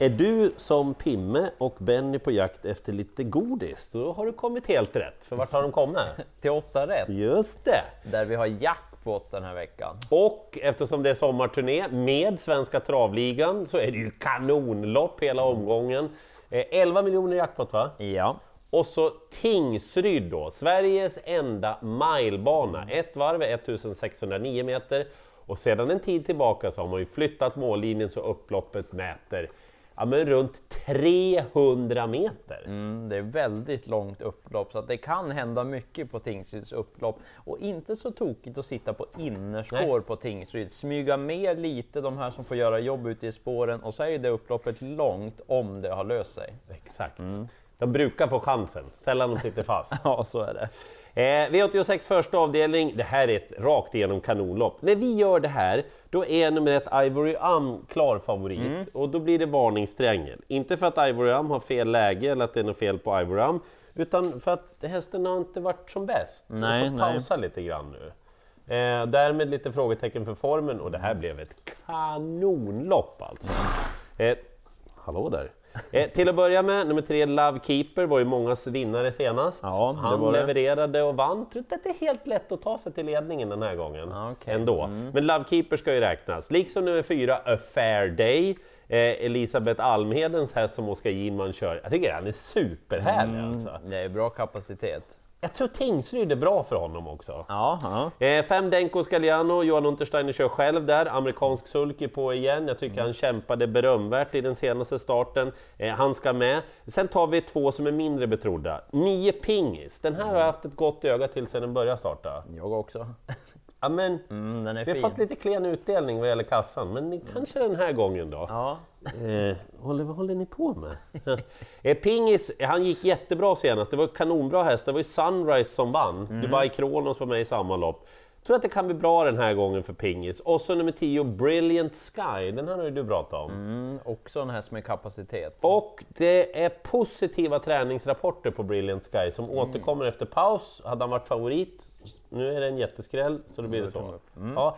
Är du som Pimme och Benny på jakt efter lite godis, då har du kommit helt rätt. För vart har de kommit? Till 8 rätt, Just det! där vi har jackpot den här veckan. Och eftersom det är sommarturné med Svenska Travligan så är det ju kanonlopp hela omgången. Eh, 11 miljoner jackpot va? Ja. Och så Tingsryd då, Sveriges enda milebana. Ett varv är 1609 meter och sedan en tid tillbaka så har man ju flyttat mållinjen så upploppet mäter ja, men runt 300 meter. Mm, det är väldigt långt upplopp så att det kan hända mycket på Tingsryds upplopp och inte så tokigt att sitta på innerspår Nej. på Tingsryd. Smyga med lite de här som får göra jobb ute i spåren och så är det upploppet långt om det har löst sig. Exakt. De brukar få chansen, sällan de sitter fast. Ja, så är det. Eh, V86 första avdelning, det här är ett rakt igenom kanonlopp. När vi gör det här, då är nummer ett Ivory Am klar favorit och då blir det varningstriangel. Inte för att Ivory Am har fel läge eller att det är något fel på Ivory Am, utan för att hästen har inte varit som bäst. Så Nej, får nej. pausa lite grann nu. Eh, därmed lite frågetecken för formen och det här blev ett kanonlopp alltså. Eh, hallå där! Eh, till att börja med, nummer tre Love Keeper var ju mångas vinnare senast. Ja, Han levererade och vann. Tror inte att det är helt lätt att ta sig till ledningen den här gången. Ja, okej. Ändå. Mm. Men Love Keeper ska ju räknas. Liksom nummer fyra A Fair Day. Eh, Elisabeth Almhedens häst som Oskar Ginman kör. Jag tycker han är superhärlig Mm. alltså. Det är bra kapacitet. Jag tror Tingsryd är bra för honom också. Ja. Eh, fem Denko Scagliano, Johan Untersteiner kör själv där, amerikansk sulky på igen. Jag tycker han kämpade berömvärt i den senaste starten. Eh, han ska med. Sen tar vi två som är mindre betrodda. Nio Pingis, den här har jag haft ett gott öga till sedan den började starta. Jag också. Ja, men, Mm, den är vi har fin. fått lite klen utdelning vad gäller kassan, men det kanske den här gången då. Ja, Eh, håller, vad håller ni på med? eh, Pingis, han gick jättebra senast. Det var kanonbra häst. Det var ju Sunrise som vann. Mm. Dubai Kronos var med i samma lopp. Tror att det kan bli bra den här gången för Pingis. Och så nummer 10, Brilliant Sky. Den här har ju du pratat om. mm, också en häst med kapacitet. Och det är positiva träningsrapporter på Brilliant Sky som Mm. återkommer efter paus. Hade han varit favorit, nu är det en jätteskräll, så då blir det så. Ja,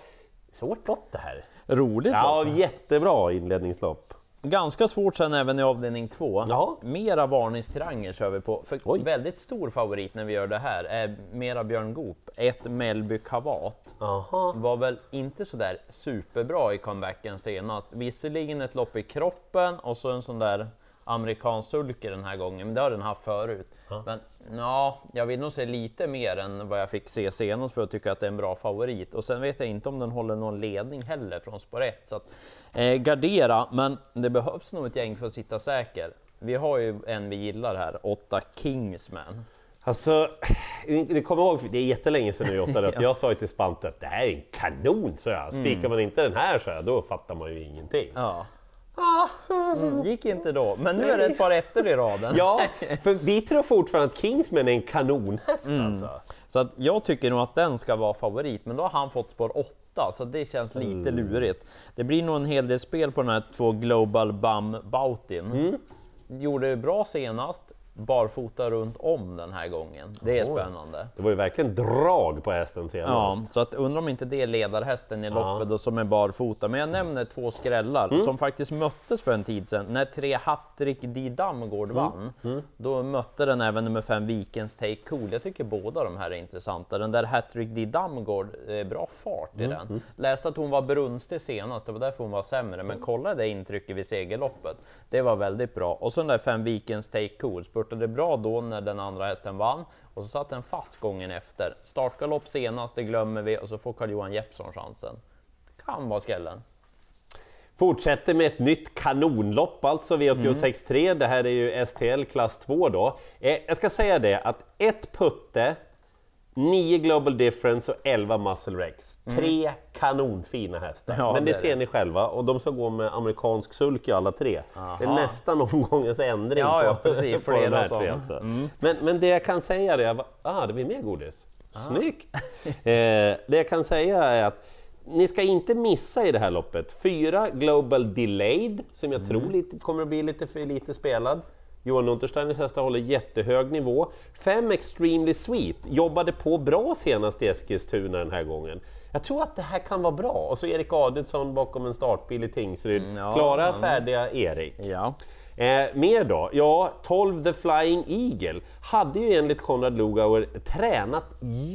svårt lopp det här. Roligt Ja, lopp. jättebra inledningslopp. Ganska svårt sen även i avdelning två. Ja. Mera varningstriangel kör vi på. För Oj. väldigt stor favorit när vi gör det här är mera Björn Goop. Ett Mellby Kavat. Aha. Var väl inte sådär superbra i comebacken senast. Visserligen ett lopp i kroppen och så en sån där amerikansk sulke den här gången, men det har den haft förut. Men ja, jag vill nog se lite mer än vad jag fick se senast för att tycka att det är en bra favorit. Och sen vet jag inte om den håller någon ledning heller från spår 1. Så att, eh, gardera, men det behövs nog ett gäng för att sitta säker. Vi har ju en vi gillar här, 8 Kingsman. Alltså, ni kommer ihåg, det är jättelänge sedan nu åtta rätt. Jag sa ju till Spante att det här är en kanon, så jag. Spikar man inte den här så jag, då fattar man ju ingenting. Ja. Mm, gick inte då, men nu är det ett par ettor i raden. Ja, för vi tror fortfarande att Kingsman är en kanonhäst alltså. Så att jag tycker nog att den ska vara favorit, men då har han fått spår 8, så det känns lite lurigt. Det blir nog en hel del spel på de här två Global Bum Bautin. Gjorde det bra senast, barfota runt om den här gången. Det är spännande. Det var ju verkligen drag på hästen Ja, senast. så att undrar om inte det är ledarhästen i loppet och som är barfota. Men jag nämner två skrällar som faktiskt möttes för en tid sedan. När tre Hattrick Di Damgård vann, då mötte den även nummer fem Vikens Take Cool. Jag tycker båda de här är intressanta. Den där Hattrick Di Damgård, bra fart i den. Läste att hon var brunstig senast, det var därför hon var sämre. Men kolla det intrycket vid segerloppet. Det var väldigt bra. Och så den där fem Vikens Take Cool, spurtade bra då när den andra hästen vann. Och så satt den fast gången efter. Startgalopp senast, det glömmer vi och så får Carl-Johan Jeppsson chansen. Kan vara skrällen. Fortsätter med ett nytt kanonlopp alltså, V86.3. Det här är ju STL klass 2 då. Eh, jag ska säga det att ett Putte, 9 Global Difference och 11 Muscle Rex. Tre kanonfina hästar. Ja, Men det, det ser det. ni själva och de ska gå med amerikansk sulky alla tre. Det är Aha. nästan omgångens ändring Ja, på, ja, precis. på de här som. tre. Alltså. Men, men det jag kan säga är att ah, det blir mer godis. Snyggt! eh, det jag kan säga är att ni ska inte missa i det här loppet fyra Global Delayed, som jag tror lite, kommer att bli lite för lite spelad. Johan Untersteiners hästar håller jättehög nivå. Fem Extremely Sweet jobbade på bra senast i Eskilstuna den här gången. Jag tror att det här kan vara bra. Och så Erik Adielsson bakom en startbil i Tingsryd. Mm, ja, Klara, ja. färdiga Erik. Ja. Eh, mer då? Ja, 12 The Flying Eagle hade ju enligt Konrad Lugauer tränat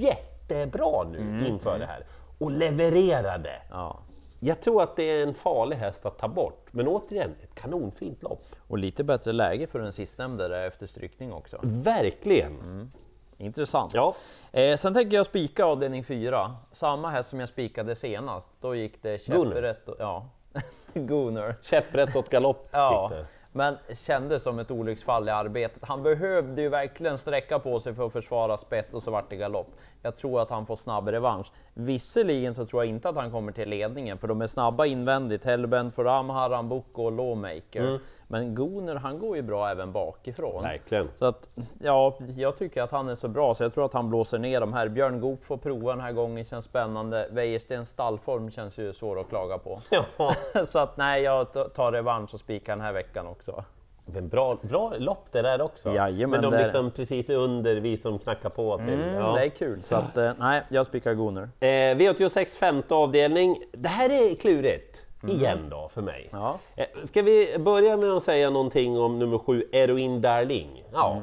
jättebra nu Mm, inför det här och levererade. ja. Jag tror att det är en farlig häst att ta bort, men återigen, ett kanonfint lopp. Och lite bättre läge för den sistnämnde där efter strykning också. Verkligen! Intressant. Ja. Eh, sen tänker jag spika avdelning 4. Samma häst som jag spikade senast. Då gick det käpprätt. och- Ja, Gunnar. Käpprätt åt galopp Ja, gick det men kändes som ett olycksfall i arbetet. Han behövde ju verkligen sträcka på sig för att försvara spett och så vart det galopp. Jag tror att han får snabb revansch. Visserligen så tror jag inte att han kommer till ledningen, för de är snabba invändigt. Hellbent, Foram, Harambuco och Lawmaker. Mm. Men Gunnar, han går ju bra även bakifrån. Verkligen. Så att, ja, jag tycker att han är så bra så jag tror att han blåser ner de här. Björn Goop får prova den här gången, känns spännande. Wäjerstens stallform känns ju svår att klaga på. Ja. så att nej, jag tar revansch och spikar den här veckan också. Men bra, bra lopp det där också. Jajamän, men de är liksom precis under, vi som knackar på till. Mm, ja. Det är kul, så att, eh, nej, jag spikar Gunnar. Eh, V86 femte avdelning. Det här är klurigt, igen då, för mig. Ja. Eh, ska vi börja med att säga någonting om nummer sju, Eroin Darling? Ja,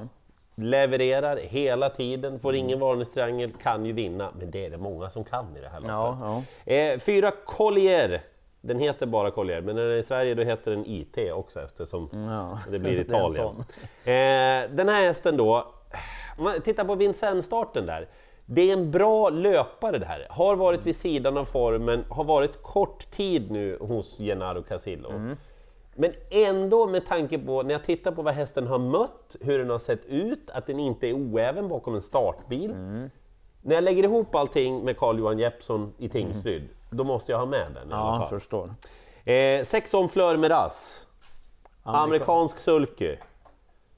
levererar hela tiden, får ingen varningstriangel, kan ju vinna, men det är det många som kan i det här loppet. Ja, ja. Eh, fyra Collier, den heter bara Collier, men när den är i Sverige då heter den IT också eftersom Ja. det blir Det Italien. sån. Eh, den här hästen då, om man tittar på Vincennes-starten där. Det är en bra löpare det här. Har varit vid sidan av formen, har varit kort tid nu hos Gennaro Casillo. Mm. Men ändå med tanke på, när jag tittar på vad hästen har mött, hur den har sett ut, att den inte är oäven bakom en startbil. Mm. När jag lägger ihop allting med Carl-Johan Jeppsson i Tingsryd, då måste jag ha med den i alla Ja, fall. förstår. Eh, sex om Fleur Meras. Amerikansk sulky.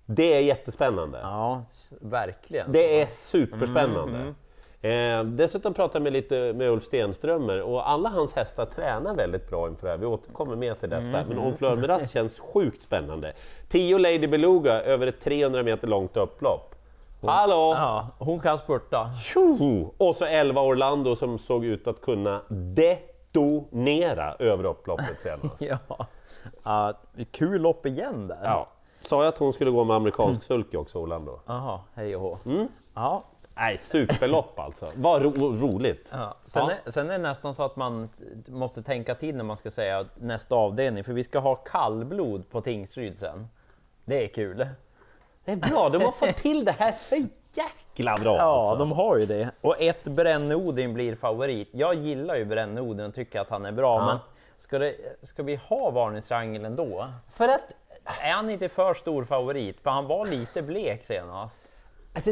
Det är jättespännande. Ja, verkligen. Det är superspännande. Mm, Eh, dessutom pratade jag med lite med Ulf Stenströmer och alla hans hästar tränar väldigt bra inför det här. Vi återkommer mer till detta. Mm, Men On Fleur känns sjukt spännande. 10 Lady Beluga över ett 300 meter långt upplopp. Hallå! Ja, hon kan spurta. Tjo! Och så 11 Orlando som såg ut att kunna detonera över upploppet senast. Ja. Ja, kul lopp igen där. Ja. Sa jag att hon skulle gå med amerikansk sulky också, Orlando? Jaha, hej och hå. Mm. Ja, Nej, superlopp alltså. Vad ro roligt! Ja, sen, Ja. Är, sen är det nästan så att man måste tänka till när man ska säga nästa avdelning, för vi ska ha kallblod på Tingsryd sen. Det är kul. Det är bra, de har fått till det här för jäkla bra! Ja, alltså. de har ju det. Och ett Brännodin blir favorit. Jag gillar ju Brännodin och tycker att han är bra, Ja. men ska, det, ska vi ha varningstriangel ändå? För att... Är han inte för stor favorit? För han var lite blek senast. Alltså,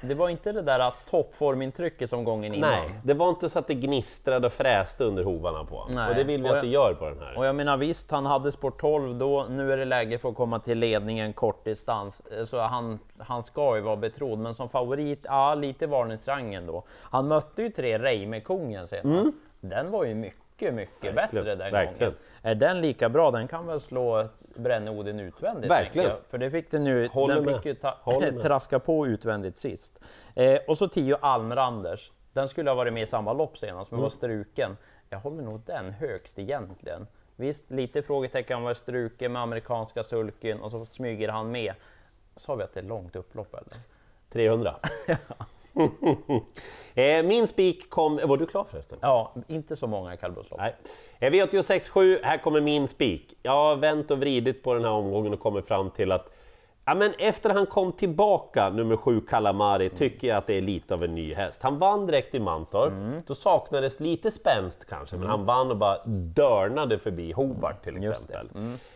Det var inte det där toppformintrycket som gången innan. nej, det var inte så att det gnistrade och fräste under hovarna på Nej. Och det vill vi att det gör på den här. Och jag menar visst, han hade sport 12 då, nu är det läge för att komma till ledningen kort distans, så han, han ska ju vara betrodd. Men som favorit, ja lite varningstriangeln då. Han mötte ju tre Reimer-kungen senast. Den var ju mycket, mycket Mm. Verkligen, bättre den verkligen. gången. Är den lika bra? Den kan väl slå Bränneoden utvändigt? Verkligen. jag. För det fick den nu, Håller den med. fick ju ta, traska på utvändigt sist. Eh, och så 10 Almranders. Den skulle ha varit med i samma lopp senast, men var struken. Jag håller nog den högst egentligen. Visst, lite frågetecken om var struken med amerikanska sulken och så smyger han med. Sa vi att det är långt upplopp eller? 300. eh, min spik kom... Var du klar förresten? Ja, inte så många kallblodslopp. Nej. Eh, V86.7, här kommer min spik. Jag har vänt och vridit på den här omgången och kommit fram till att Ja, men efter han kom tillbaka, nummer 7 Kalamari, tycker jag att det är lite av en ny häst. Han vann direkt i Mantorp, då saknades lite spänst kanske, men han vann och bara dörnade förbi Hobart till exempel.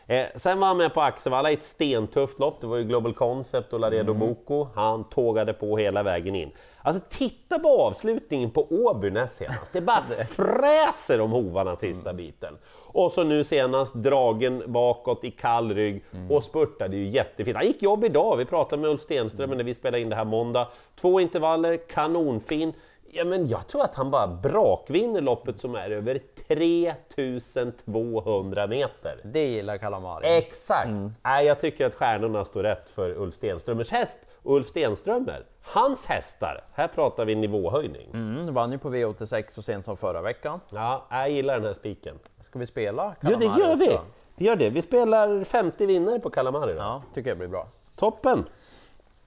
Eh, sen var han med på Axevalla i ett stentufft lopp, det var ju Global Concept och Laredo Boko. Han tågade på hela vägen in. Alltså titta på avslutningen på Åby näst senast, det bara fräser om hovarna sista biten. Och så nu senast dragen bakåt i kall rygg och spurtade ju jättefint. Han gick jobb idag, vi pratade med Ulf Stenström när vi spelade in det här måndag. Två intervaller, kanonfin. Ja, men jag tror att han bara brakvinner loppet som är över 3200 meter. Det gillar Kalamari. Exakt! Nej, jag tycker att stjärnorna står rätt för Ulf Stenströmers häst. Ulf Stenströmer, hans hästar, här pratar vi nivåhöjning. Mm, vann ju på V86 så sent som förra veckan. Ja, jag gillar den här spiken. Ska vi spela Ja, det Kalamari gör vi! också? Vi gör det. Vi spelar 50 vinnare på Kalamari då. Ja, tycker jag blir bra. Toppen!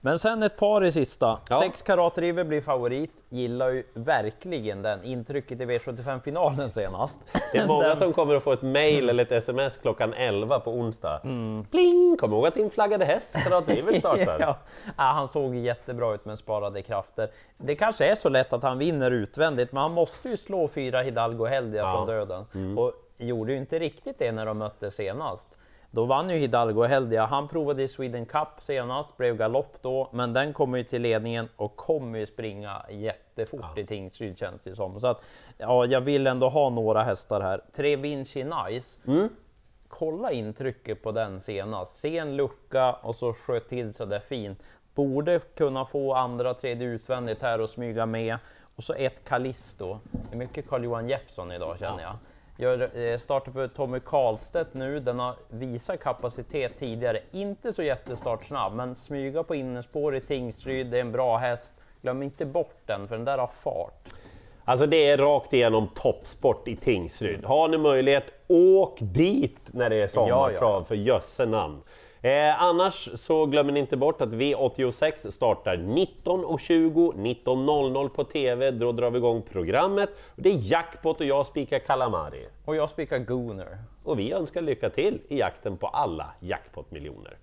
Men sen ett par i sista. Ja. 6 karat river blir favorit. Gillar ju verkligen den. Intrycket i V75-finalen senast. Det är många Den- som kommer att få ett mail eller ett sms klockan 11 på onsdag. Pling! Kom ihåg att din flaggade häst Karat River startar. ja. ja, han såg jättebra ut med sparade krafter. Det kanske är så lätt att han vinner utvändigt, men han måste ju slå fyra Hidalgo Heldia Ja. från döden. Och gjorde ju inte riktigt det när de mötte senast. Då vann ju Hidalgo Heldia. Han provade i Sweden Cup senast, blev galopp då, men den kommer ju till ledningen och kommer ju springa jättefort i Tingsryd känns det som. Så att, ja, jag vill ändå ha några hästar här. Tre Vinci Nice. kolla intrycket på den senast. Se en lucka och så sköt till så där fint. Borde kunna få andra, tredje utvändigt här och smyga med. Och så ett Callisto. Det är mycket Carl-Johan Jeppsson idag känner jag. Gör, eh, startar för Tommy Karlstedt nu. Den har visat kapacitet tidigare. Inte så jättestartsnabb, men smyga på innerspår i Tingsryd. Det är en bra häst. Glöm inte bort den, för den där har fart. Alltså det är rakt igenom toppsport i Tingsryd. Har ni möjlighet, åk dit när det är sommartrav Ja, ja. för jösse namn. Eh, annars så glömmer ni inte bort att V86 startar 19.20, 19.00 på TV. Då drar vi igång programmet. Det är jackpot och jag spikar Kalamari. Och jag spikar Gooner. Och vi önskar lycka till i jakten på alla jackpot-miljoner.